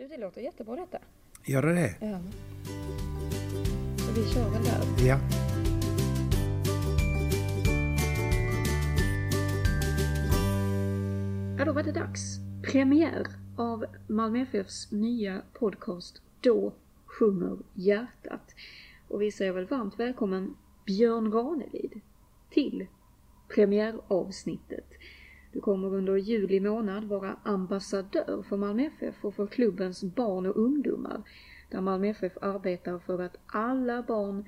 Du, det låter jättebra detta. Gör det det? Ja. Så vi kör väl där. Ja. Ja, då var det dags. Premiär av Malmö FFs nya podcast Då sjunger hjärtat. Och vi säger väl varmt välkommen Björn Ranelid till premiäravsnittet. Du kommer under juli månad vara ambassadör för Malmö FF och för klubbens barn och ungdomar där Malmö FF arbetar för att alla barn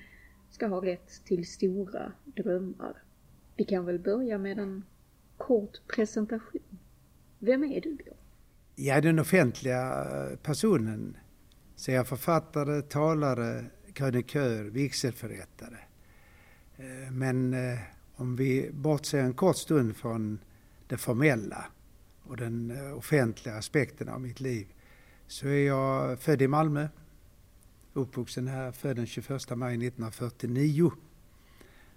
ska ha rätt till stora drömmar. Vi kan väl börja med en kort presentation. Vem är du Björn? Jag är den offentliga eh, personen. Så jag är författare, talare, krönikör, vigselförrättare. Eh, men eh, om vi bortser en kort stund från det formella och den eh, offentliga aspekten av mitt liv så är jag född i Malmö. Uppvuxen här, född den 21 maj 1949.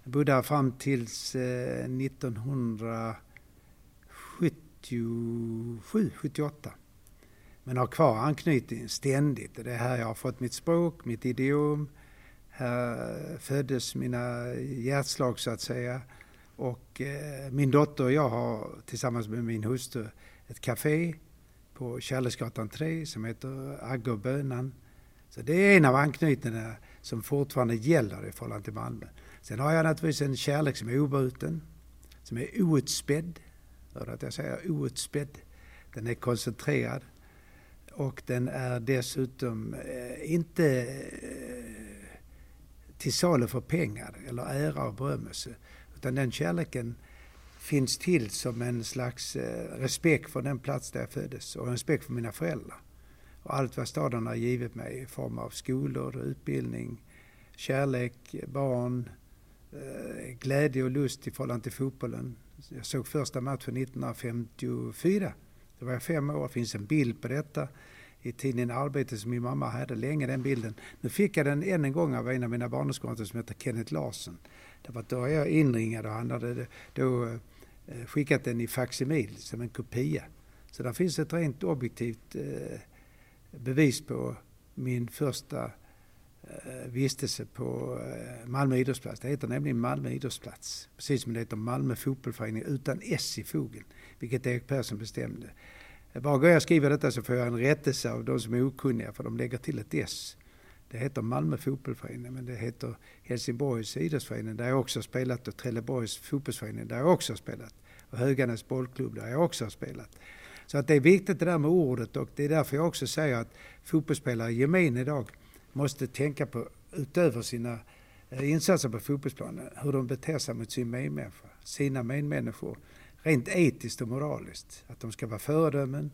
Jag bodde här fram tills eh, 1977, 78. Men har kvar anknytningen ständigt. Det är här jag har fått mitt språk, mitt idiom. Här föddes mina hjärtslag så att säga. Och eh, min dotter och jag har tillsammans med min hustru ett café på Kärleksgatan 3 som heter Agge och Bönan. Så det är en av anknytningarna som fortfarande gäller i förhållande till Malmö. Sen har jag naturligtvis en kärlek som är obruten, som är outspädd. Hör att jag säger outspädd? Den är koncentrerad och den är dessutom eh, inte eh, till salu för pengar eller ära och berömmelse. Utan den kärleken finns till som en slags eh, respekt för den plats där jag föddes och respekt för mina föräldrar. Och allt vad staden har givit mig i form av skolor, utbildning, kärlek, barn, eh, glädje och lust i förhållande till fotbollen. Jag såg första matchen 1954. Då var jag fem år. Det finns en bild på detta i tidningen Arbetet som min mamma hade länge den bilden. Nu fick jag den än en gång av en av mina barndomskamrater som heter Kenneth Larsson. Därför att då är jag inringad och han hade då eh, skickat den i facsimil som en kopia. Så där finns ett rent objektivt eh, bevis på min första eh, vistelse på Malmö idrottsplats. Det heter nämligen Malmö idrottsplats. Precis som det heter Malmö fotbollförening utan S i fogen. Vilket Erik Persson bestämde. Bara går jag skriver detta så får jag en rättelse av de som är okunniga för de lägger till ett S. Det heter Malmö fotbollsförening men det heter Helsingborgs idrottsförening där jag också har spelat och Trelleborgs fotbollsförening där jag också har spelat. Och Höganäs bollklubb där jag också har spelat. Så att det är viktigt det där med ordet och det är därför jag också säger att fotbollsspelare i gemen idag måste tänka på, utöver sina eh, insatser på fotbollsplanen, hur de beter sig mot sin medmänniska, sina medmänniskor rent etiskt och moraliskt. Att de ska vara föredömen.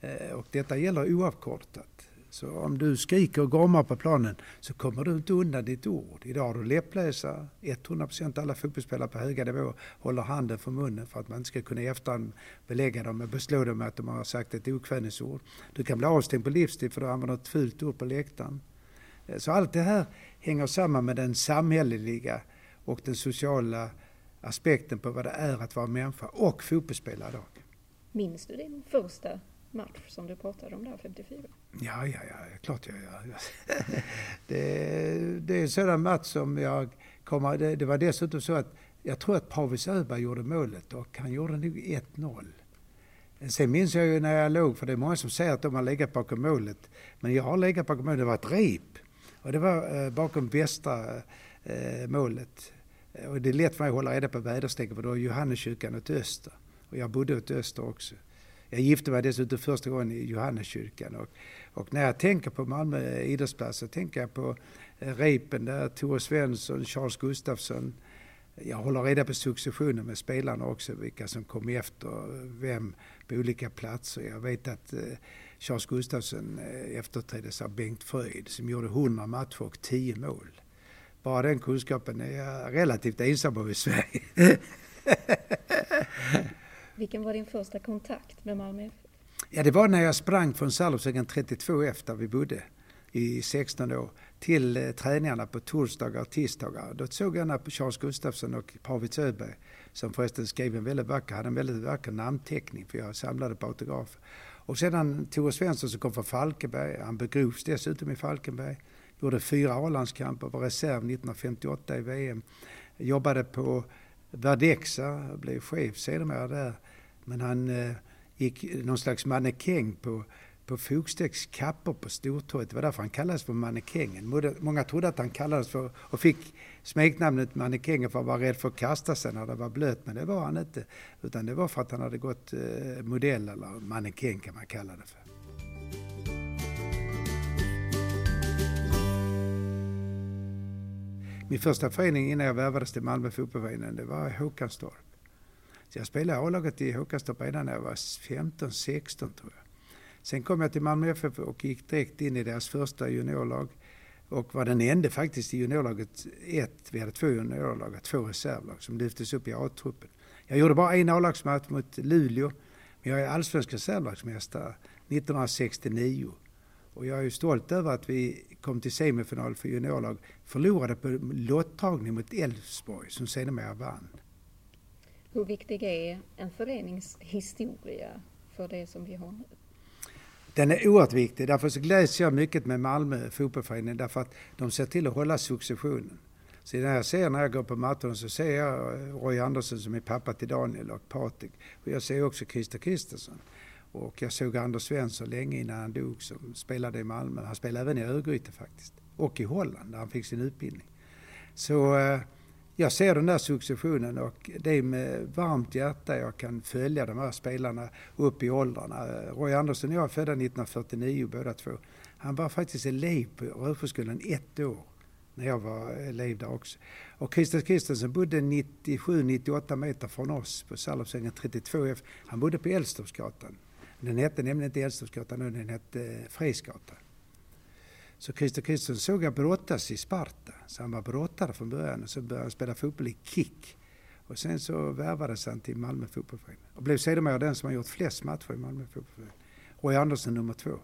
Eh, och detta gäller oavkortat. Så om du skriker och gormar på planen så kommer du inte undan ditt ord. Idag har du läppläsare. 100% alla fotbollsspelare på höga nivå håller handen för munnen för att man inte ska kunna i efterhand belägga dem och beslå dem med att de har sagt ett okvädningsord. Du kan bli avstängd på livstid för att du använder ett fult ord på läktaren. Eh, så allt det här hänger samman med den samhälleliga och den sociala aspekten på vad det är att vara människa och fotbollsspelare idag. Minns du din första match som du pratade om där 54? Ja, ja, ja, klart jag gör. Det, det är en sådan match som jag kommer... Det, det var dessutom så att jag tror att Pavis Öberg gjorde målet och han gjorde nog 1-0. Sen minns jag ju när jag låg, för det är många som säger att de har legat bakom målet. Men jag har legat bakom målet, det var ett rep. Och det var eh, bakom västra eh, målet. Och det är lätt för mig att hålla reda på väderstrecket för då är Johanneskyrkan åt öster. Och jag bodde åt öster också. Jag gifte mig dessutom första gången i Johanneskyrkan. Och, och när jag tänker på Malmö idrottsplats så tänker jag på eh, repen där, Tore Svensson, Charles Gustafsson. Jag håller reda på successionen med spelarna också, vilka som kom efter vem på olika platser. Jag vet att eh, Charles Gustafsson eh, efterträddes av Bengt Fröjd som gjorde 100 matcher och 10 mål. Bara den kunskapen är jag relativt ensam om i Sverige. Vilken var din första kontakt med Malmö FF? Ja, det var när jag sprang från Salubsvägen 32F där vi bodde i 16 år till eh, träningarna på torsdagar och tisdagar. Då såg jag när Charles Gustafsson och Pavit Öberg, som förresten skrev en väldigt vacker, hade en väldigt vacker namnteckning för jag samlade på autografer. Och sedan Tore Svensson som kom från Falkenberg, han begrovs dessutom i Falkenberg. Gjorde fyra A-landskamper, var reserv 1958 i VM. Jobbade på Verdexa, blev chef sedermera där. Men han eh, gick någon slags mannekäng på på Fogstedts kappor på Stortorget. Det var därför han kallades för Mannekängen. Många trodde att han kallades för, och fick smeknamnet Mannekängen för att vara rädd för att kasta sig när det var blött, men det var han inte. Utan det var för att han hade gått eh, modell, eller mannekäng kan man kalla det för. Min första förening innan jag värvades till Malmö fotbollsförening, det var Håkanstorp. Så jag spelade A-laget i Håkanstorp redan när jag var 15-16 tror jag. Sen kom jag till Malmö FF och gick direkt in i deras första juniorlag och var den enda faktiskt i juniorlaget ett. Vi hade två juniorlag, två reservlag som lyftes upp i A-truppen. Jag gjorde bara en A-lagsmatch mot Luleå, men jag är allsvensk reservlagsmästare 1969. Och jag är ju stolt över att vi kom till semifinal för juniorlag, förlorade på lottagning mot Elfsborg som sedermera vann. Hur viktig är en föreningshistoria för det som vi har nu? Den är oerhört viktig. Därför så gläds jag mycket med Malmö fotbollsförening därför att de ser till att hålla successionen. Så när jag ser när jag går på matcherna så ser jag eh, Roy Andersson som är pappa till Daniel och Patrik. Och jag ser också Christer Kristersson. Och jag såg Anders Svensson länge innan han dog som spelade i Malmö. Han spelade även i Örgryte faktiskt. Och i Holland där han fick sin utbildning. Så eh, jag ser den där successionen och det är med varmt hjärta jag kan följa de här spelarna upp i åldrarna. Roy Andersson och jag är födda 1949 båda två. Han var faktiskt elev på Rödsjöskolan ett år när jag var elev där också. Och Christer Kristensen bodde 97-98 meter från oss på Sallovsängen 32F. Han bodde på Älvstorpsgatan. Den hette nämligen inte Älvstorpsgatan nu, den hette Fredsgatan. Så Christer Kristersson såg jag brottas i Sparta. Så han var brottare från början och så började han spela fotboll i KIK. Och sen så värvades han till Malmö fotbollsförening. Och blev sedermera den som har gjort flest matcher i Malmö fotbollsförening. Roy Andersson nummer två.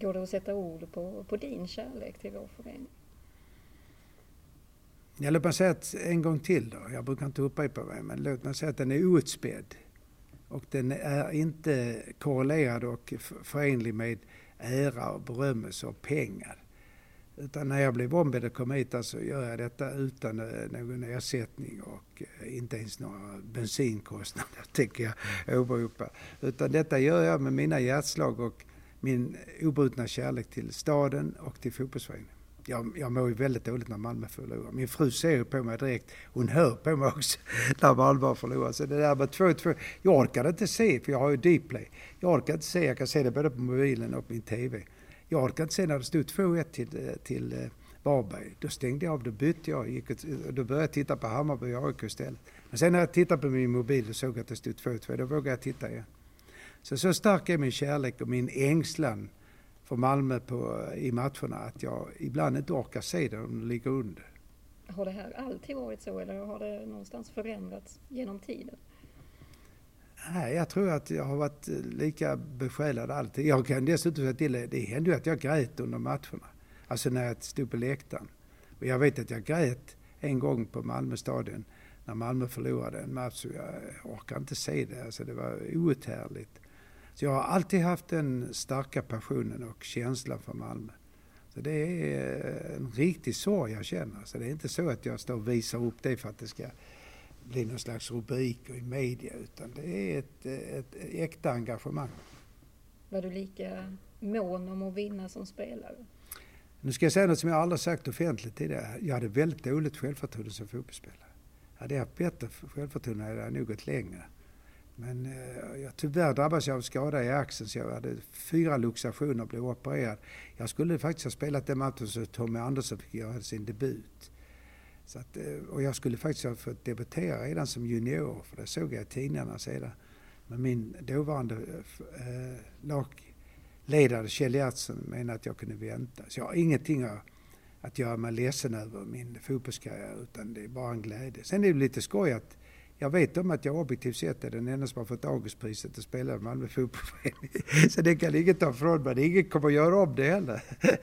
Går det att sätta ord på, på din kärlek till vår förening? Ja, låt mig säga att en gång till då. Jag brukar inte upprepa mig, men låt mig säga att den är outspädd. Och den är inte korrelerad och förenlig med ära och berömmelse och pengar. Utan när jag blev ombedd att komma hit så alltså gör jag detta utan eh, någon ersättning och eh, inte ens några bensinkostnader tänker jag åberopa. Utan detta gör jag med mina hjärtslag och min obrutna kärlek till staden och till fotbollsföreningen. Jag, jag mår ju väldigt dåligt när Malmö förlorar. Min fru ser ju på mig direkt. Hon hör på mig också när Malmö förlorar. Så det där med 2-2, jag orkar inte se, för jag har ju Dplay. Jag orkar inte se, jag kan se det både på mobilen och på min TV. Jag orkar inte se när det stod 2-1 till, eh, till eh, Varberg. Då stängde jag av, då bytte jag gick och, eh, då började jag titta på Hammarby och AIK istället. Men sen när jag tittade på min mobil och såg att det stod 2-2, då vågade jag titta igen. Så, så stark är min kärlek och min ängslan för Malmö på, i matcherna att jag ibland inte orkar se det om de ligger under. Har det här alltid varit så eller har det någonstans förändrats genom tiden? Nej, jag tror att jag har varit lika besjälad alltid. Jag kan dessutom säga till det hände ju att jag grät under matcherna. Alltså när jag stod på läktaren. Och jag vet att jag grät en gång på Malmö stadion när Malmö förlorade en match. Och jag orkar inte se det. Alltså det var outhärdligt. Så jag har alltid haft den starka passionen och känslan för Malmö. Så det är en riktig sorg jag känner. Så det är inte så att jag står och visar upp det för att det ska bli någon slags rubriker i media utan det är ett, ett äkta engagemang. Var du lika mån om att vinna som spelare? Nu ska jag säga något som jag aldrig sagt offentligt tidigare. Jag hade väldigt dåligt självförtroende som fotbollsspelare. Hade jag haft bättre självförtroende hade jag nog gått längre. Men eh, jag, tyvärr drabbades jag av skada i axeln så jag hade fyra luxationer och blev opererad. Jag skulle faktiskt ha spelat den matchen så Tommy Andersson fick göra sin debut. Så att, eh, och jag skulle faktiskt ha fått debutera redan som junior, för det såg jag i tidningarna sedan. Men min dåvarande eh, lagledare Kjell Gertsson menade att jag kunde vänta. Så jag har ingenting att, att göra mig ledsen över min fotbollskarriär, utan det är bara en glädje. Sen är det lite skoj att jag vet om att jag objektivt sett är den enda som har fått Augustpriset att spela i Malmö fotbollsförening. Så det kan ingen ta ifrån mig. Ingen kommer göra om det heller.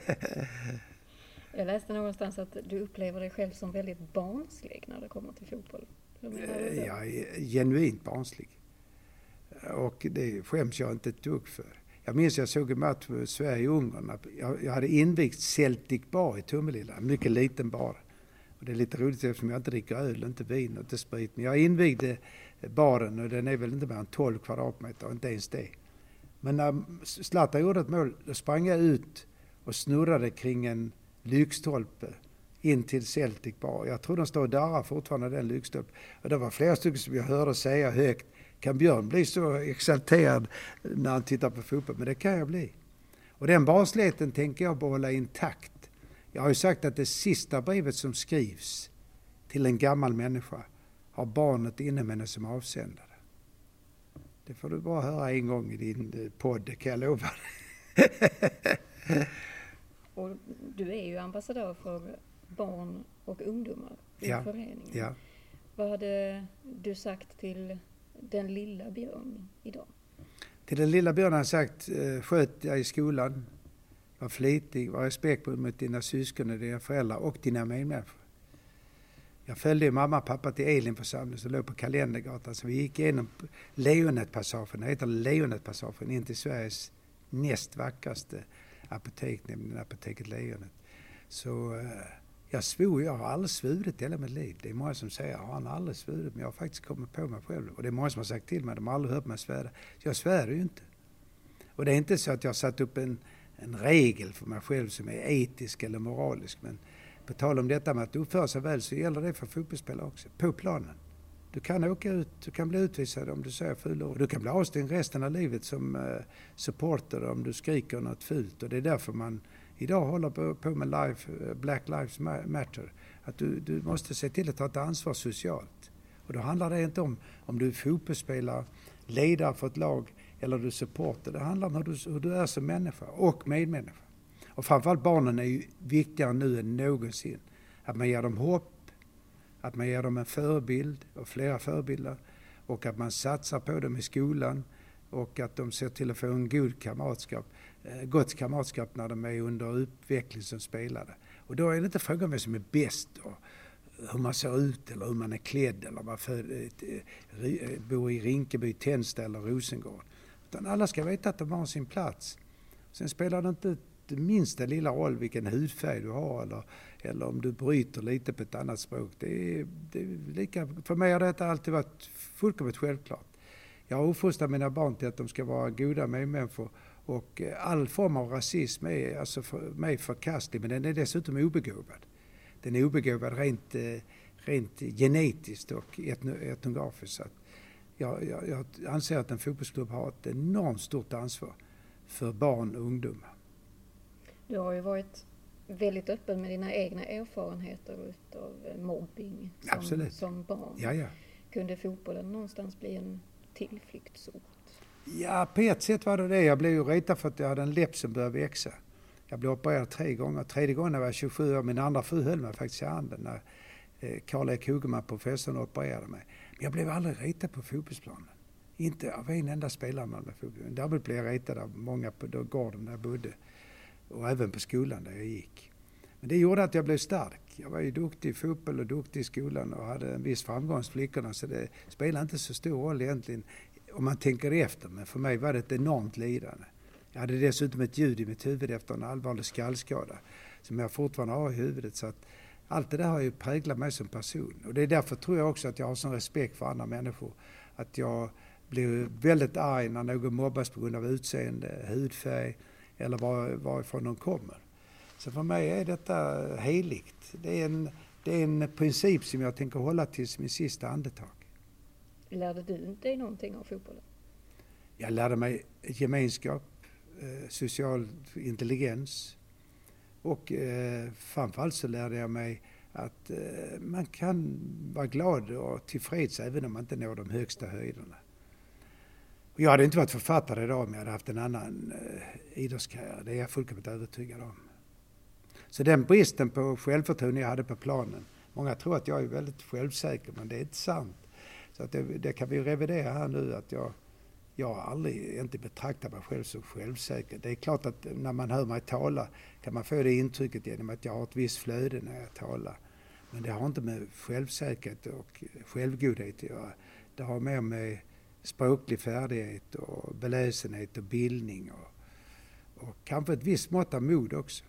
Jag läste någonstans att du upplever dig själv som väldigt barnslig när det kommer till fotboll. Jag är genuint barnslig. Och det skäms jag inte ett dugg för. Jag minns jag såg en match med Sverige-Ungern. Jag, jag hade invigt Celtic Bar i Tomelilla, en mycket liten bar. Och det är lite roligt eftersom jag inte dricker öl, inte vin och inte sprit. Men jag invigde baren och den är väl inte mer än 12 kvadratmeter, inte ens det. Men när Zlatan gjorde ett mål, då sprang jag ut och snurrade kring en lyktstolpe in till Celtic Bar. Jag tror de står och darrar fortfarande den lyktstolpen. Och det var flera stycken som jag hörde säga högt, kan Björn bli så exalterad när han tittar på fotboll? Men det kan jag bli. Och den barnsligheten tänker jag behålla intakt. Jag har ju sagt att det sista brevet som skrivs till en gammal människa har barnet inne med henne som avsändare. Det får du bara höra en gång i din eh, podd, det kan jag lova Och du är ju ambassadör för barn och ungdomar i ja, föreningen. Ja. Vad hade du sagt till den lilla Björn idag? Till den lilla Björn har jag sagt, eh, sköt dig i skolan, var flitig, var respektfull mot dina syskon och dina föräldrar och dina medmänniskor. Jag följde mamma och pappa till Elinförsamlingen som låg på Kalendergatan. Så vi gick igenom Lejonetpassagen, det heter Lejonetpassagen, in till Sveriges näst vackraste apotek, nämligen apoteket Lejonet. Så eh, jag svor, jag har aldrig svurit hela mitt liv. Det är många som säger, har han aldrig svurit? Men jag har faktiskt kommit på mig själv. Och det är många som har sagt till mig, de har aldrig hört mig svära. Så Jag svär ju inte. Och det är inte så att jag har satt upp en, en regel för mig själv som är etisk eller moralisk. Men på tal om detta med att uppföra sig väl så gäller det för fotbollsspelare också, på planen. Du kan åka ut, du kan bli utvisad om du säger fula ord. Du kan bli avstängd resten av livet som eh, supporter om du skriker något fult. Och det är därför man idag håller på, med life, eh, Black Lives Matter. Att du, du måste se till att ta ett ansvar socialt. Och då handlar det inte om om du är fotbollsspelare, ledare för ett lag eller du är supporter. Det handlar om hur du, hur du är som människa och medmänniska. Och framförallt barnen är ju viktigare nu än någonsin. Att man ger dem hopp, att man ger dem en förebild och flera förebilder och att man satsar på dem i skolan och att de ser till att få en god kamratskap, eh, gott kamratskap när de är under utveckling som spelare. Och då är det inte frågan om vem som är bäst och hur man ser ut eller hur man är klädd eller man eh, eh, bor i Rinkeby, Tensta eller Rosengård. Utan alla ska veta att de har sin plats. Sen spelar det inte minsta lilla roll vilken hudfärg du har eller, eller om du bryter lite på ett annat språk. Det är, det är lika, för mig har detta alltid varit fullkomligt självklart. Jag har uppfostrat mina barn till att de ska vara goda medmänniskor och eh, all form av rasism är alltså för mig förkastlig men den är dessutom obegåvad. Den är obegåvad rent, eh, rent genetiskt och etnografiskt. Jag, jag, jag anser att en fotbollsklubb har ett enormt stort ansvar för barn och ungdomar. Du har ju varit väldigt öppen med dina egna erfarenheter av mobbing som, som barn. Ja, ja. Kunde fotbollen någonstans bli en tillflyktsort? Ja, på ett sätt var det det. Jag blev ju retad för att jag hade en läpp som började växa. Jag blev opererad tre gånger. Tredje gången var jag 27 år. Min andra fru höll mig faktiskt i handen när eh, Karl-Erik Hugeman, professorn, opererade mig. Men jag blev aldrig retad på fotbollsplanen. Inte av en enda spelare med fotboll. Däremot blev jag retad av många på gården där jag bodde och även på skolan där jag gick. Men det gjorde att jag blev stark. Jag var ju duktig i fotboll och duktig i skolan och hade en viss framgång hos flickorna så det spelade inte så stor roll egentligen om man tänker efter. Men för mig var det ett enormt lidande. Jag hade dessutom ett ljud i mitt huvud efter en allvarlig skallskada som jag fortfarande har i huvudet. Så att allt det där har ju präglat mig som person. Och det är därför tror jag också att jag har sån respekt för andra människor. Att jag blir väldigt arg när någon mobbas på grund av utseende, hudfärg, eller var, varifrån de kommer. Så för mig är detta heligt. Det är, en, det är en princip som jag tänker hålla tills min sista andetag. Lärde du dig någonting av fotbollen? Jag lärde mig gemenskap, eh, social intelligens och eh, framförallt så lärde jag mig att eh, man kan vara glad och tillfreds även om man inte når de högsta höjderna. Jag hade inte varit författare idag om jag hade haft en annan eh, idrottskarriär. Det är jag fullkomligt övertygad om. Så den bristen på självförtroende jag hade på planen. Många tror att jag är väldigt självsäker men det är inte sant. Så att det, det kan vi revidera här nu att jag, jag har aldrig inte betraktat mig själv som självsäker. Det är klart att när man hör mig tala kan man få det intrycket genom att jag har ett visst flöde när jag talar. Men det har inte med självsäkerhet och självgodhet att göra. Det har mer med språklig färdighet och beläsenhet och bildning och, och kanske ett visst mått av mod också.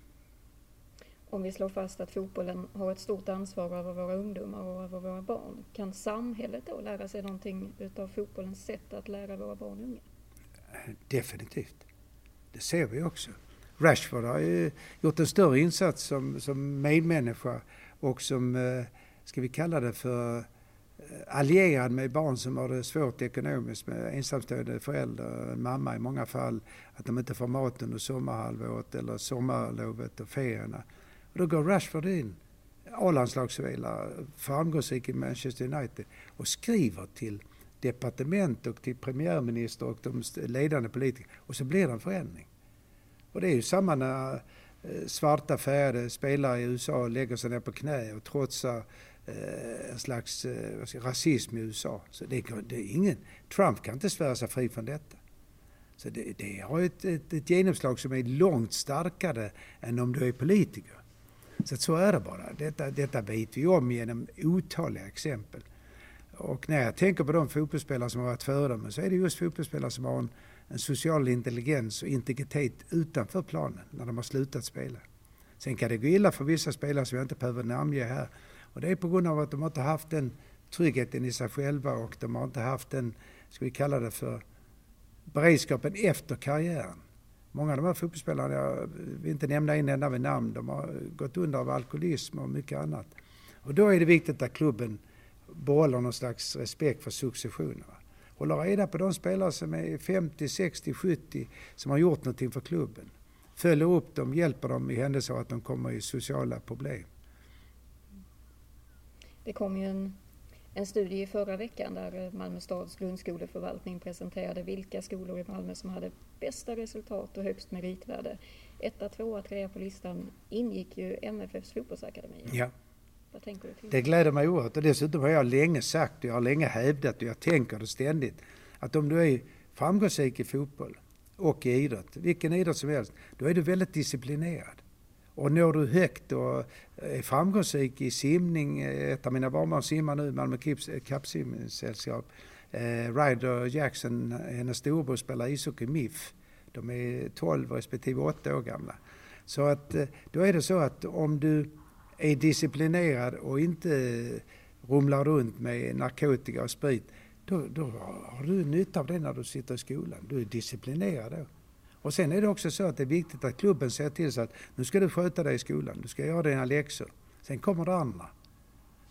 Om vi slår fast att fotbollen har ett stort ansvar över våra ungdomar och över våra barn, kan samhället då lära sig någonting utav fotbollens sätt att lära våra barn och unga? Definitivt. Det ser vi också. Rashford har ju gjort en större insats som, som medmänniska och som, eh, ska vi kalla det för eh, allierad med barn som har det svårt ekonomiskt med ensamstående föräldrar, en mamma i många fall, att de inte får mat under sommarhalvåret eller sommarlovet och ferierna. Och då går Rashford in, A-landslagsspelare, framgångsrik i Manchester United och skriver till departement och till premiärminister och de ledande politikerna och så blir det en förändring. Och det är ju samma när eh, svarta färgade spelare i USA lägger sig ner på knä och trotsar eh, en slags eh, rasism i USA. Så det, det, är ingen, Trump kan inte svära sig fri från detta. Så det, det har ett, ett, ett genomslag som är långt starkare än om du är politiker. Så så är det bara. Detta, detta vet vi om genom otaliga exempel. Och när jag tänker på de fotbollsspelare som har varit föredömen så är det just fotbollsspelare som har en, en social intelligens och integritet utanför planen när de har slutat spela. Sen kan det gå illa för vissa spelare som jag inte behöver namnge här och det är på grund av att de inte haft den tryggheten i sig själva och de har inte haft den, ska vi kalla det för, beredskapen efter karriären. Många av de här fotbollsspelarna, jag vill inte nämna en enda vid namn, de har gått under av alkoholism och mycket annat. Och då är det viktigt att klubben behåller någon slags respekt för successionen. Håller reda på de spelare som är 50, 60, 70 som har gjort någonting för klubben. Följer upp dem, hjälper dem i händelse av att de kommer i sociala problem. Det kom ju en, en studie i förra veckan där Malmö stads grundskoleförvaltning presenterade vilka skolor i Malmö som hade bästa resultat och högst meritvärde. Etta, tvåa, trea på listan ingick ju MFFs fotbollsakademi. Ja. Vad tänker du till? Det gläder mig oerhört och dessutom har jag länge sagt och jag har länge hävdat och jag tänker det ständigt att om du är framgångsrik i fotboll och i idrott, vilken idrott som helst, då är du väldigt disciplinerad. Och når du högt och är framgångsrik i simning, ett av mina barnbarn simmar nu, Malmö kappsimsällskap. Eh, Ryder Jackson, hennes storebror spelar ishockey MIF. De är 12 respektive 8 år gamla. Så att eh, då är det så att om du är disciplinerad och inte rumlar runt med narkotika och sprit, då, då har du nytta av det när du sitter i skolan. Du är disciplinerad då. Och sen är det också så att det är viktigt att klubben ser till så att nu ska du sköta dig i skolan, du ska göra dina läxor. Sen kommer det andra.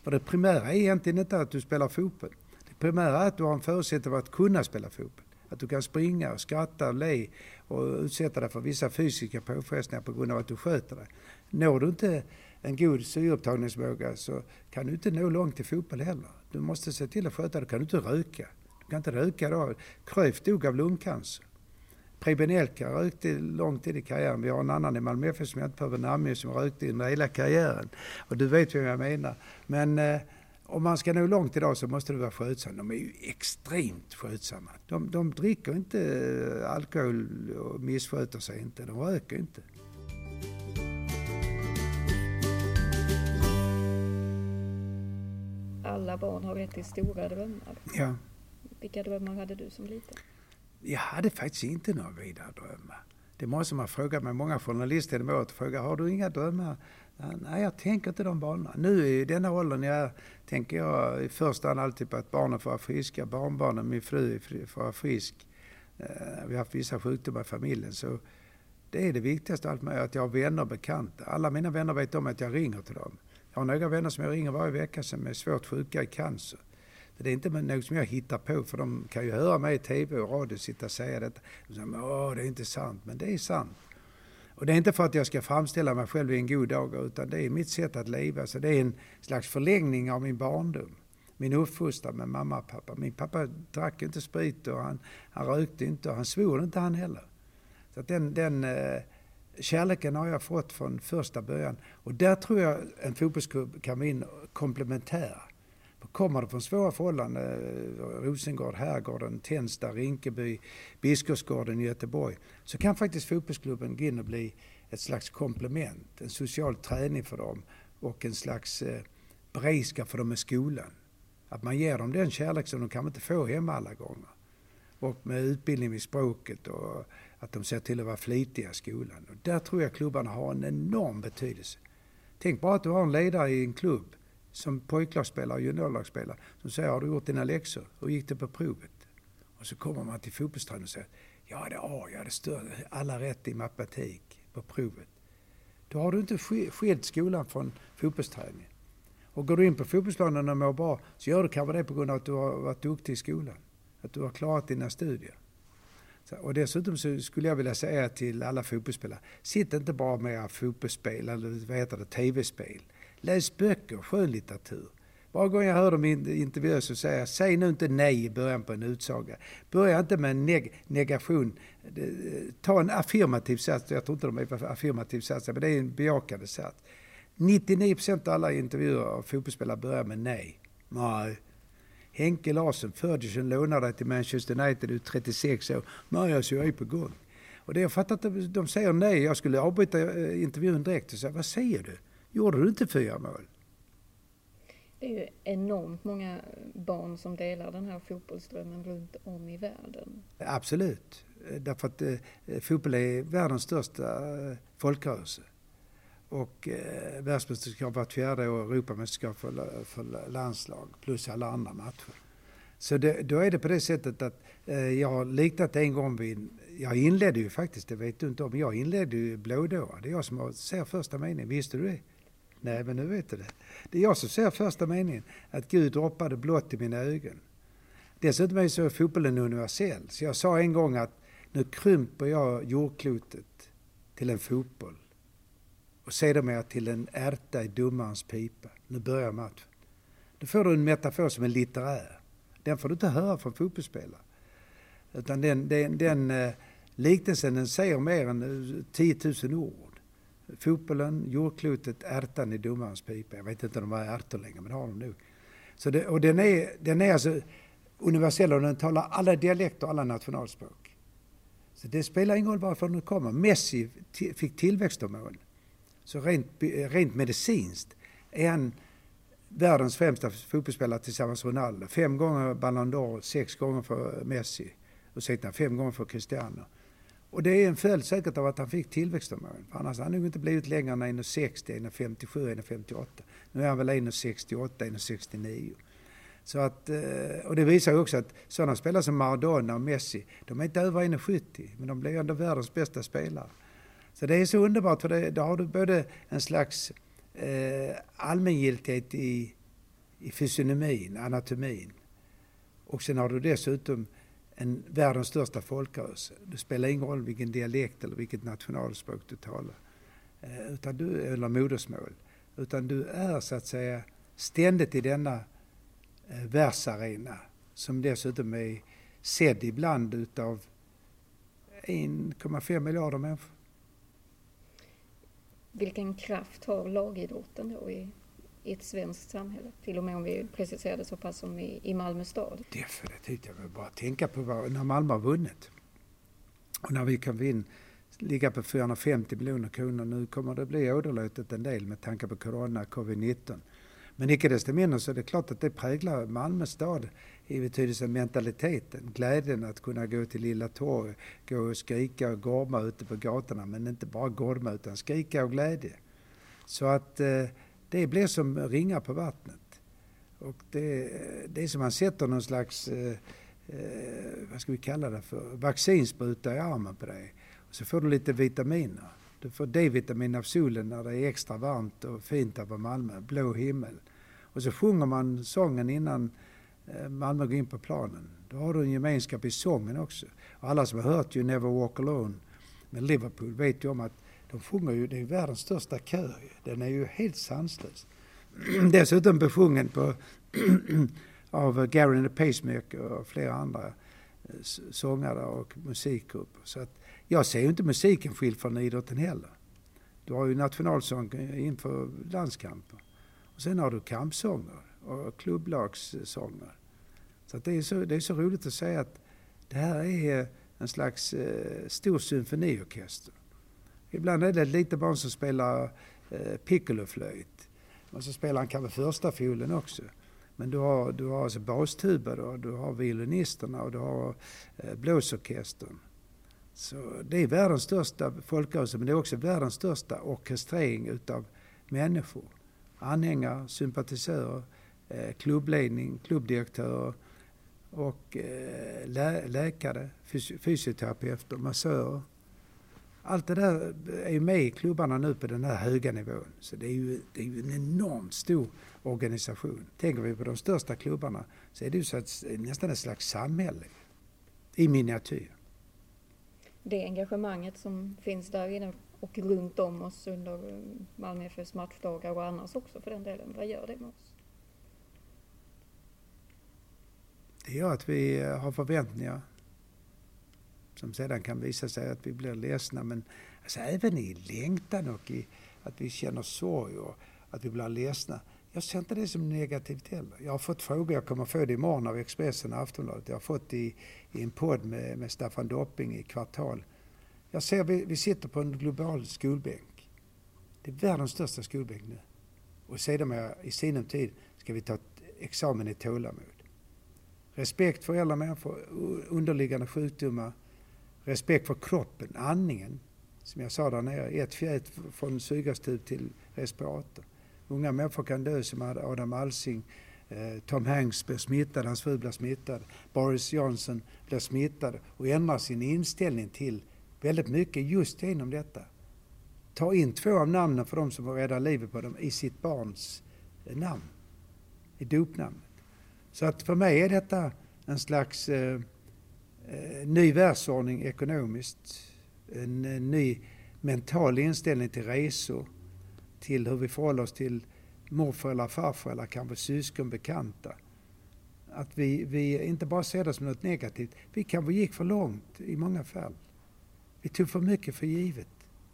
För det primära är egentligen inte att du spelar fotboll. Primära är att du har en förutsättning för att kunna spela fotboll. Att du kan springa, skratta, le och utsätta dig för vissa fysiska påfrestningar på grund av att du sköter dig. Når du inte en god syreupptagningsförmåga så kan du inte nå långt i fotboll heller. Du måste se till att sköta dig. Du kan inte röka. Du kan inte röka då. Cruyff dog av lungcancer. Preben Elka rökte lång tid i karriären. Vi har en annan i Malmö FF som jag inte behöver namnge som rökte under hela karriären. Och du vet vem jag menar. Men eh, om man ska nå långt idag så måste du vara skötsam. De är ju extremt skötsamma. De, de dricker inte eh, alkohol och missköter sig inte. De röker inte. Alla barn har rätt till stora drömmar. Ja. Vilka drömmar hade du som liten? Jag hade faktiskt inte några vidare drömmar. Det måste man fråga mig. Många journalister genom året frågar, har du inga drömmar? Nej, jag tänker inte de banorna. Nu i denna åldern jag, tänker jag i första hand alltid på att barnen får vara friska, barnbarnen, min fru får vara frisk. Eh, vi har haft vissa sjukdomar i familjen. Så det är det viktigaste allt med att jag har vänner och bekanta. Alla mina vänner vet om att jag ringer till dem. Jag har några vänner som jag ringer varje vecka som är svårt sjuka i cancer. Det är inte något som jag hittar på för de kan ju höra mig i TV och radio sitta och säga detta. De säger, Åh, det är inte sant, men det är sant. Och det är inte för att jag ska framställa mig själv i en god dag utan det är mitt sätt att leva. Så det är en slags förlängning av min barndom. Min uppfostran med mamma och pappa. Min pappa drack inte sprit och han, han rökte inte och han svor inte han heller. Så att den, den eh, kärleken har jag fått från första början. Och där tror jag en fotbollsklubb kan vara in komplementär. Kommer det från svåra förhållanden, eh, Rosengård, Herrgården, Tensta, Rinkeby, Biskopsgården i Göteborg, så kan faktiskt fotbollsklubben gå in och bli ett slags komplement, en social träning för dem och en slags eh, beredskap för dem i skolan. Att man ger dem den kärlek som de kanske inte får hemma alla gånger. och med utbildning i språket och att de ser till att vara flitiga i skolan. Och där tror jag klubbarna har en enorm betydelse. Tänk bara att du har en ledare i en klubb som pojklagsspelare och juniorlagsspelare som säger har du gjort dina läxor? Hur gick det på provet? Och så kommer man till fotbollstränaren och säger ja det har jag, det större, alla rätt i matematik på provet. Då har du inte skilt skolan från fotbollsträningen. Och går du in på fotbollsplanen och mår bra så gör du kanske det på grund av att du har varit duktig i skolan. Att du har klarat dina studier. Och dessutom så skulle jag vilja säga till alla fotbollsspelare, sitt inte bara med era fotbollsspel eller vad heter det, tv-spel. Läs böcker, skönlitteratur. Varje gång jag hör dem intervjuer så säger jag, säg nu inte nej i början på en utsaga. Börja inte med en neg negation. Eh, ta en affirmativ sats, jag tror inte de är affirmativ sats, men det är en bejakande sats. 99% av alla intervjuer av fotbollsspelare börjar med nej. Nej. Henke Larsson, Ferguson lånar dig till Manchester United, du är 36 år. Nej, alltså jag är på gång. Och det jag fattar att de säger nej. Jag skulle avbryta eh, intervjun direkt och säga, vad säger du? Gjorde du inte fyra mål? Det är ju enormt många barn som delar den här fotbollsdrömmen runt om i världen. Absolut. Därför att eh, fotboll är världens största eh, folkrörelse. Och eh, världsmästerskap vart fjärde år, Europamästerskap för, för landslag plus alla andra matcher. Så det, då är det på det sättet att eh, jag har liknat en gång vid, jag inledde ju faktiskt, det vet du inte om, jag inledde ju Blådåa. Det är jag som ser första meningen, visste du det? Nej, men nu vet du det. Det är jag som ser första meningen, att Gud droppade blått i mina ögon. Dessutom är så fotbollen universell, så jag sa en gång att nu krymper jag jordklotet till en fotboll och sedermera till en ärta i domarens pipa. Nu börjar matchen. Då får du en metafor som är litterär. Den får du inte höra från fotbollsspelare. Utan den, den, den eh, liknelsen den säger mer än eh, 10 000 ord. Fotbollen, jordklotet, ärtan i domarens pipa. Jag vet inte om de har ärtor längre, men det har de nog. Så det, och den är, den är alltså universell och den talar alla dialekter och alla nationalspråk. Så det spelar ingen roll varifrån den kommer. Messi fick tillväxthormon. Så rent, rent medicinskt är han världens främsta fotbollsspelare tillsammans med Ronaldo. Fem gånger Ballon d'Or, sex gånger för Messi. Ursäkta, fem gånger för Cristiano. Och det är en följd säkert av att han fick tillväxthormon. För annars hade han nog inte blivit längre än 1,60, 1,57, 1,58. Nu är han väl 1,68, 1,69. Så att, eh, och det visar ju också att sådana spelare som Maradona och Messi, de är inte över 1,70 men de blir ändå världens bästa spelare. Så det är så underbart för det, då har du både en slags eh, allmängiltighet i, i fysionomin, anatomin. Och sen har du dessutom en världens största folkrörelse. Det spelar ingen roll vilken dialekt eller vilket nationalspråk du talar. Eh, utan du, eller modersmål. Utan du är så att säga ständigt i denna eh, världsarena som dessutom är sedd ibland utav 1,5 miljarder människor vilken kraft har lagidrotten då i, i ett svenskt samhälle? Till och med om vi preciserar det så pass som i, i Malmö stad. Definitivt. Jag vill bara tänka på vad, när Malmö har vunnit och när vi kan vinna ligga på 450 miljoner kronor. Nu kommer det bli åderlåtet en del med tanke på corona, covid-19. Men icke desto mindre så är det klart att det präglar Malmö stad i betydelsen mentaliteten. Glädjen att kunna gå till Lilla Torg, gå och skrika och gorma ute på gatorna. Men inte bara gorma utan skrika och glädje. Så att eh, det blir som ringar på vattnet. Och det, det är som man sätter någon slags, eh, eh, vad ska vi kalla det för, vaccinspruta i armen på dig. Och så får du lite vitaminer. Du får D-vitamin av solen när det är extra varmt och fint här på Malmö, blå himmel. Och så sjunger man sången innan eh, Malmö går in på planen. Då har du en gemenskap i sången också. Och alla som har hört ju Never Walk Alone med Liverpool vet ju om att de sjunger ju, det är världens största kör Den är ju helt sanslös. Dessutom besjungen på av Gary and the Pacemaker och flera andra eh, sångare och musikgrupper. Så att jag ser ju inte musiken skild från idrotten heller. Du har ju nationalsång eh, inför landskamper. Och sen har du kampsånger och klubblagssånger. Så det, är så, det är så roligt att säga att det här är en slags eh, stor symfoniorkester. Ibland är det ett litet barn som spelar eh, piccoloflöjt. Och så spelar han kanske första fiolen också. Men du har, du har alltså bastuba, då, du har violinisterna och du har eh, blåsorkestern. Så det är världens största folkrörelse men det är också världens största orkestrering utav människor. Anhängare, sympatisörer, eh, klubbledning, klubbdirektörer och lä läkare, fysioterapeuter, massörer. Allt det där är ju med i klubbarna nu på den här höga nivån. Så det är ju, det är ju en enormt stor organisation. Tänker vi på de största klubbarna så är det ju så att, nästan ett slags samhälle i miniatyr. Det engagemanget som finns där inne och runt om oss under Malmö FFs matchdagar och annars också för den delen, vad gör det med oss? Det gör att vi har förväntningar som sedan kan visa sig att vi blir ledsna. Men alltså, även i längtan och i att vi känner sorg och att vi blir ledsna. Jag ser inte det som negativt heller. Jag har fått frågor, jag kommer få det imorgon av Expressen och Aftonbladet. Jag har fått det i, i en podd med, med Staffan Dopping i Kvartal. Jag ser, vi, vi sitter på en global skolbänk. Det är världens största skolbänk nu. Och sedan i sinom tid ska vi ta examen i tålamod. Respekt för äldre människor, underliggande sjukdomar, respekt för kroppen, andningen. Som jag sa där nere, ett fjät från syrgastub till respirator. Unga människor kan dö som Adam Alsing, eh, Tom Hanks blir smittad, hans fru blir smittad, Boris Johnson blir smittad och ändrar sin inställning till väldigt mycket just genom detta. Ta in två av namnen för de som får rädda livet på dem i sitt barns eh, namn, i dopnamnet. Så att för mig är detta en slags eh, eh, ny världsordning ekonomiskt, en, en ny mental inställning till resor, till hur vi förhåller oss till morföräldrar, farföräldrar, kanske syskon, bekanta. Att vi, vi inte bara ser det som något negativt. Vi kanske gick för långt i många fall. Vi tog för mycket för givet.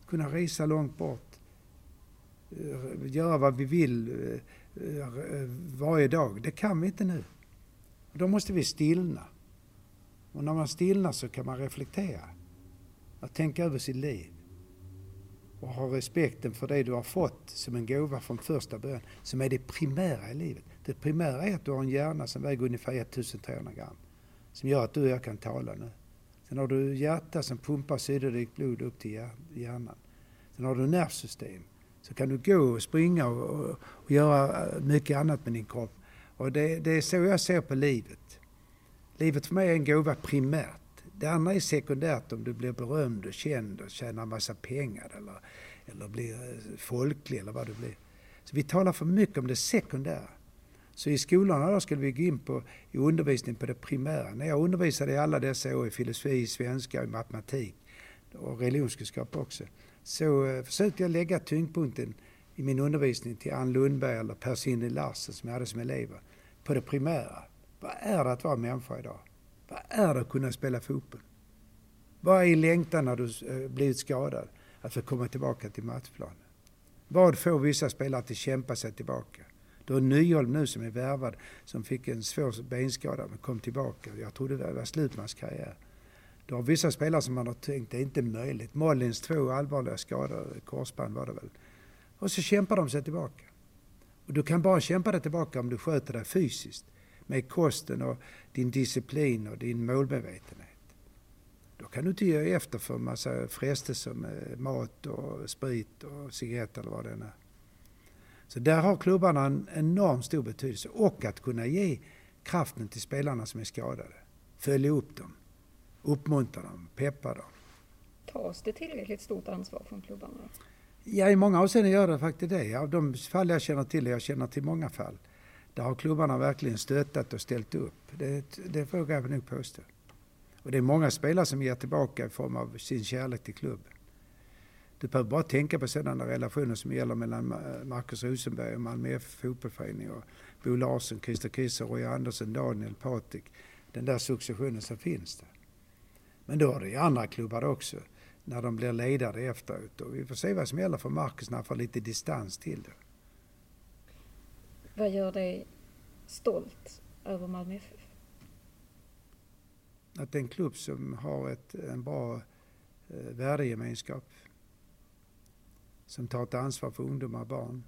Kunna resa långt bort. Eh, göra vad vi vill eh, varje dag. Det kan vi inte nu. Då måste vi stillna. Och när man stillnar så kan man reflektera. Att tänka över sitt liv. Och ha respekten för det du har fått som en gåva från första början. Som är det primära i livet. Det primära är att du har en hjärna som väger ungefär 1300 gram. Som gör att du och jag kan tala nu. Sen har du hjärta som pumpar syrerikt blod upp till hjärnan. Sen har du nervsystem. Så kan du gå och springa och, och, och göra eh, mycket annat med din kropp. Och det, det, är så jag ser på livet. Livet för mig är en gåva primärt. Det andra är sekundärt om du blir berömd och känd och tjänar massa pengar eller, eller blir eh, folklig eller vad du blir. Så vi talar för mycket om det sekundära. Så i skolorna då skulle vi gå in på i undervisning på det primära. När jag undervisade i alla dessa år i filosofi, svenska, matematik och religionskunskap också. Så eh, försökte jag lägga tyngdpunkten i min undervisning till Ann Lundberg eller Per Sindre Larsen som jag hade som elever. På det primära. Vad är det att vara människa idag? Vad är det att kunna spela fotboll? Vad är längtan när du eh, blivit skadad? Att få komma tillbaka till matchplanen. Vad får vissa spelare att kämpa sig tillbaka? Du har Nyholm nu som är värvad, som fick en svår benskada men kom tillbaka. Jag trodde det var slut med hans karriär. Du har vissa spelare som man har tänkt, det är inte möjligt. Mollins två allvarliga skador, korsband var det väl. Och så kämpar de sig tillbaka. Och du kan bara kämpa dig tillbaka om du sköter dig fysiskt. Med kosten och din disciplin och din målmedvetenhet. Då kan du inte ge efter för en massa frestelser med mat och sprit och cigaretter eller vad det är. Så där har klubbarna en enormt stor betydelse. Och att kunna ge kraften till spelarna som är skadade. Följa upp dem, uppmuntra dem, peppa dem. Tas det tillräckligt stort ansvar från klubbarna? Ja, i många avseenden gör det faktiskt det. Av de fall jag känner till, jag känner till många fall, där har klubbarna verkligen stöttat och ställt upp. Det, det vågar jag nog påstå. Och det är många spelare som ger tillbaka i form av sin kärlek till klubben. Du behöver bara tänka på sådana relationer som gäller mellan Marcus Rosenberg och Malmö FF fotbollsförening och Bo Larsson, Christer Kiese, Roy Andersson, Daniel, Patrik. Den där successionen som finns där. Men då har det ju andra klubbar också när de blir ledare efteråt. Och vi får se vad som gäller för Marcus när han får lite distans till det. Vad gör dig stolt över Malmö FF? Att det är en klubb som har ett, en bra eh, värdegemenskap. Som tar ett ansvar för ungdomar och barn.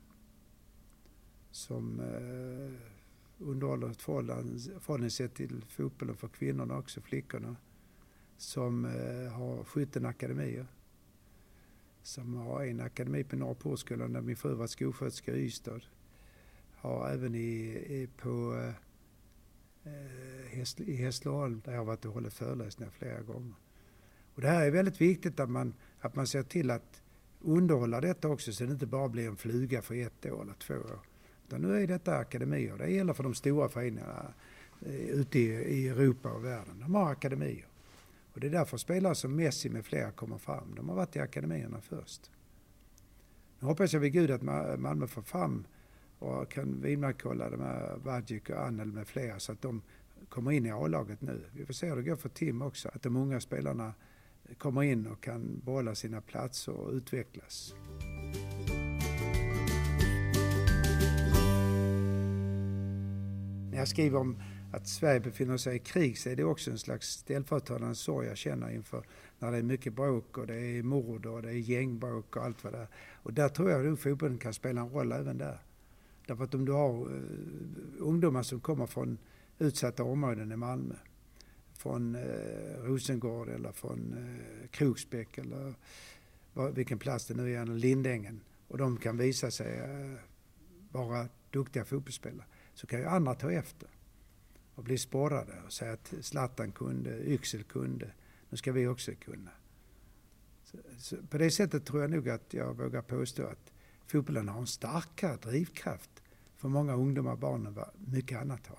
Som eh, ett förhållningssätt till fotbollen för kvinnorna också, flickorna. Som eh, har 17 akademier. Som har en akademi på Norra Portskolan där min fru var skolsköterska i Ystad. Har även i, i på eh, eh i Hässleholm där jag har varit och hållit föreläsningar flera gånger. Och det här är väldigt viktigt att man, att man ser till att underhålla detta också så det inte bara blir en fluga för ett år eller två år. Utan nu är detta akademier. Det gäller för de stora föreningarna eh, ute i, i Europa och världen. De har akademier. Och det är därför spelare som Messi med flera kommer fram. De har varit i akademierna först. Nu hoppas jag vid Gud att Malmö får fram och kan vidmakthålla de här Vagic och Annel med flera så att de kommer in i A-laget nu. Vi får se hur det går för Tim också, att de unga spelarna kommer in och kan behålla sina platser och utvecklas. När jag skriver om att Sverige befinner sig i krig så är det också en slags ställföreträdande sorg jag känner inför när det är mycket bråk och det är mord och det är gängbråk och allt vad det är. Och där tror jag att fotbollen kan spela en roll även där. Därför att om du har eh, ungdomar som kommer från utsatta områden i Malmö, från eh, Rosengård eller från eh, Kroksbäck eller var, vilken plats det nu är, Lindängen, och de kan visa sig eh, vara duktiga fotbollsspelare, så kan ju andra ta efter och bli sporrade och säga att Zlatan kunde, Yxel kunde, nu ska vi också kunna. Så, så på det sättet tror jag nog att jag vågar påstå att fotbollen har en starkare drivkraft för många ungdomar och barn än vad mycket annat har.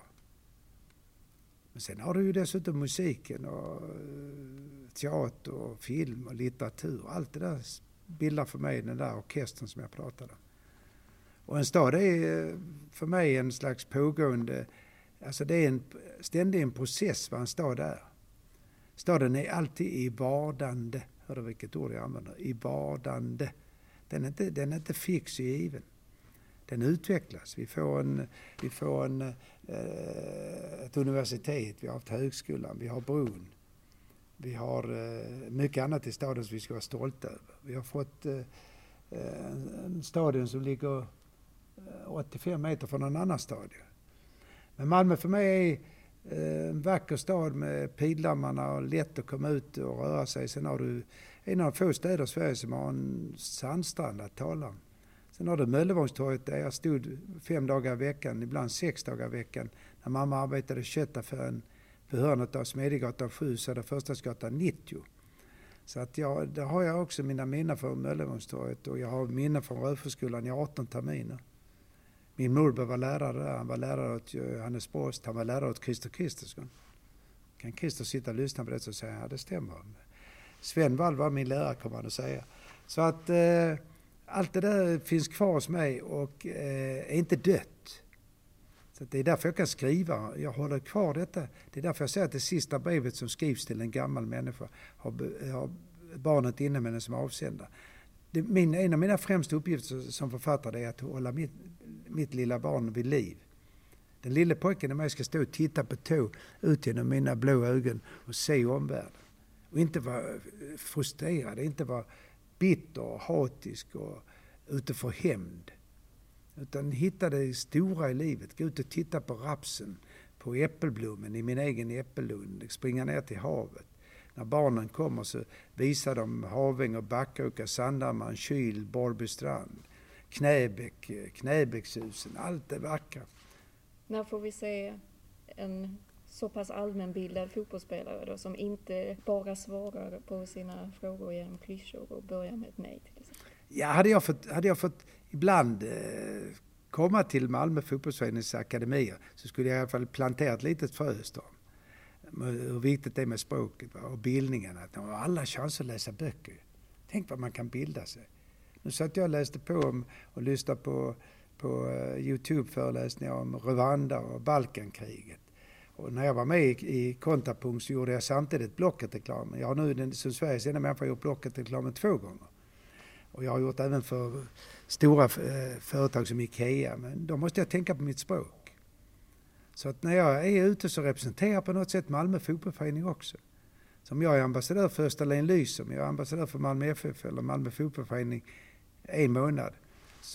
Men sen har du ju dessutom musiken och eh, teater och film och litteratur. Allt det där bildar för mig den där orkestern som jag pratade om. Och en stad är eh, för mig en slags pågående, alltså det är en, ständigt en process vad en stad är. Staden är alltid i vardande, hör du vilket ord jag använder? I vardande. Den är inte, den är inte fix och given. Den utvecklas. Vi får, en, vi får en, eh, ett universitet, vi har haft högskolan, vi har bron. Vi har eh, mycket annat i staden som vi ska vara stolta över. Vi har fått eh, eh en stadion som ligger eh, 85 meter från en annan stadion. Men Malmö för mig är eh, en vacker stad med pildammarna och lätt att komma ut och röra sig. Sen har du en av få städer i Sverige som har en sandstrand att tala om. Sen har du Möllevångstorget där jag stod fem dagar i veckan, ibland sex dagar i veckan, när mamma arbetade i köttaffären på hörnet av Smedjegatan 7, Södra Förstadsgatan 90. Så att jag, där har jag också mina minnen från Möllevångstorget och jag har minnen från Röforsskolan i 18 terminer. Min morbror var lärare där, han var lärare åt Johannes Brost, han var lärare åt Christer Kristersson. Kan Christer sitta och lyssna på det så säger han, ja det stämmer. Sven Wall var min lärare kommer han att säga. Så att eh, allt det där finns kvar hos mig och eh, är inte dött. Så det är därför jag kan skriva. Jag håller kvar detta. Det är därför jag säger att det sista brevet som skrivs till en gammal människa har, har barnet inne med den som avsändare. Min, en av mina främsta uppgifter som författare är att hålla mitt, mitt lilla barn vid liv. Den lille pojken i mig ska stå och titta på tå ut genom mina blå ögon och se omvärlden. Och inte vara frustrerad, inte vara bitter och hatisk och ute för hämnd. Utan hitta det stora i livet. Gå ut och titta på rapsen, på äppelblommen i min egen äppellund. Springa ner till havet. När barnen kommer så visar de Haväng och Backaåka, Sandhammaren, Kyl, Borrbystrand, Knäbäck, eh, Knäbäckshusen. Allt det vackra. När får vi se en så pass allmänbildad fotbollsspelare då, som inte bara svarar på sina frågor genom klyschor och börjar med ett nej till exempel? Ja, hade jag fått, hade jag fått ibland eh, komma till Malmö fotbollsförenings akademier så skulle jag i alla fall plantera ett litet frö hos dem. Hur viktigt det är med språket och bildningen. Att de har alla chanser att läsa böcker. Tänk vad man kan bilda sig. Nu satt jag och läste på och lyssnade på, på eh, Youtube-föreläsningar om Rwanda och Balkankriget. Och när jag var med i, i Kontrapunkt så gjorde jag samtidigt Blocket-reklamen. Jag har nu den, som Sveriges enda människa gjort Blocket-reklamen två gånger. Och jag har gjort även för stora eh, företag som IKEA. Men då måste jag tänka på mitt språk. Så att när jag är ute så representerar jag på något sätt Malmö Fotbollförening också. Som jag är ambassadör för Österlen Lysom, jag är ambassadör för Malmö FF eller Malmö Fotbollförening en månad.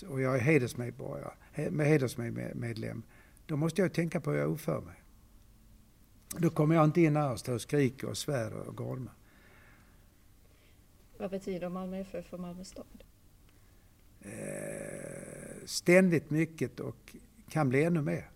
Och jag är hedersmedborgare, med hedersmedlem då måste jag tänka på hur jag uppför mig. Då kommer jag inte in här och står och skriker och svär och gormar. Vad betyder Malmö FF för Malmö stad? Eh, ständigt mycket och kan bli ännu mer.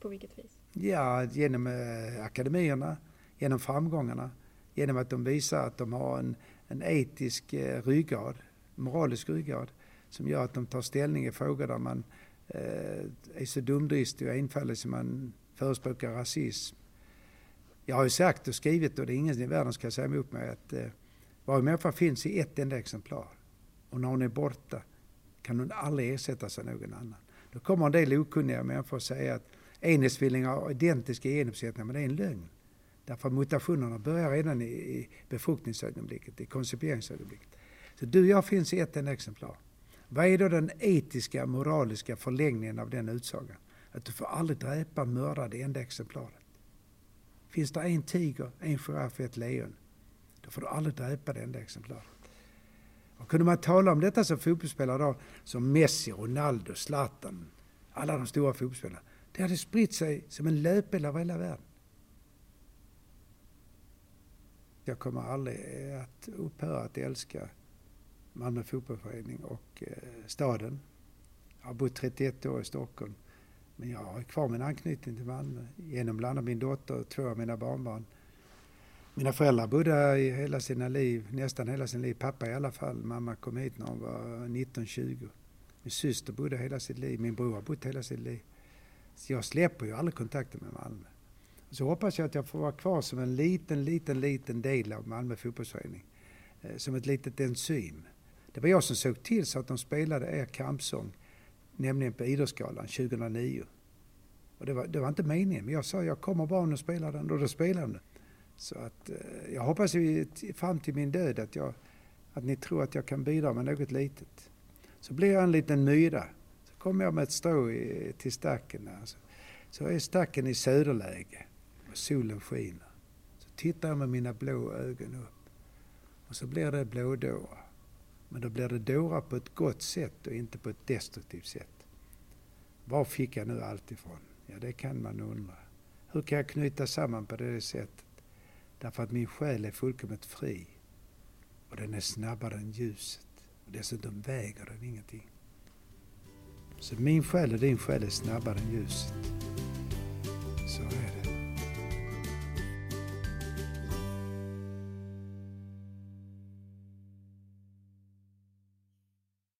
På vilket vis? Ja, genom eh, akademierna, genom framgångarna, genom att de visar att de har en, en etisk eh, ryggrad, moralisk ryggrad, som gör att de tar ställning i frågor där man eh, är så dumdristig och enfaldig som man förespråkar rasism. Jag har ju sagt och skrivit, och det är ingen i världen som kan säga emot mig, att eh, varje människa finns i ett enda exemplar. Och när hon är borta kan hon aldrig ersättas av någon annan. Då kommer en del okunniga människor säga att enhetsvillingar har identiska genuppsättningar, men det är en lögn. Därför att mutationerna börjar redan i, i befruktningsögonblicket, i konciperingsögonblicket. Så du och jag finns i ett enda exemplar. Vad är då den etiska, moraliska förlängningen av den utsagan? Att du får aldrig dräpa, mörda det enda exemplaret. Finns det en tiger, en giraff och ett lejon, då får du aldrig dräpa det enda exemplaret. Och kunde man tala om detta som fotbollsspelare då, som Messi, Ronaldo, Zlatan, alla de stora fotbollsspelarna. Det hade spritt sig som en löpeld över hela världen. Jag kommer aldrig eh, att upphöra att älska Malmö fotbollsförening och eh, staden. Jag har bott 31 år i Stockholm. Men jag har kvar min anknytning till Malmö genom bland annat min dotter och två av mina barnbarn. Mina föräldrar bodde här i hela sina liv, nästan hela sin liv. Pappa i alla fall. Mamma kom hit när hon var 19-20. Min syster bodde hela sitt liv. Min bror har bott hela sitt liv. Så jag släpper ju aldrig kontakten med Malmö. Så hoppas jag att jag får vara kvar som en liten, liten, liten del av Malmö fotbollsförening. Eh, som ett litet enzym. Det var jag som såg till så att de spelade er kampsång, nämligen på Idrottsgalan 2009. Och det var, det var inte meningen, men jag sa jag kommer bara och spelar den och då spelar de den. Så att eh, jag hoppas fram till min död att, jag, att ni tror att jag kan bidra med något litet. Så blir jag en liten myra. Så kommer jag med ett strå i, till stacken. Alltså. Så är stacken i söderläge och solen skiner. Så tittar jag med mina blå ögon upp. Och så blir det blådårar. Men då blir det dårar på ett gott sätt och inte på ett destruktivt sätt. Var fick jag nu allt ifrån? Ja, det kan man undra. Hur kan jag knyta samman på det sättet? Därför att min själ är fullkomligt fri. Och den är snabbare än ljuset. Och dessutom väger den ingenting. Så min själ och din själ är snabbare än ljuset. Så är det.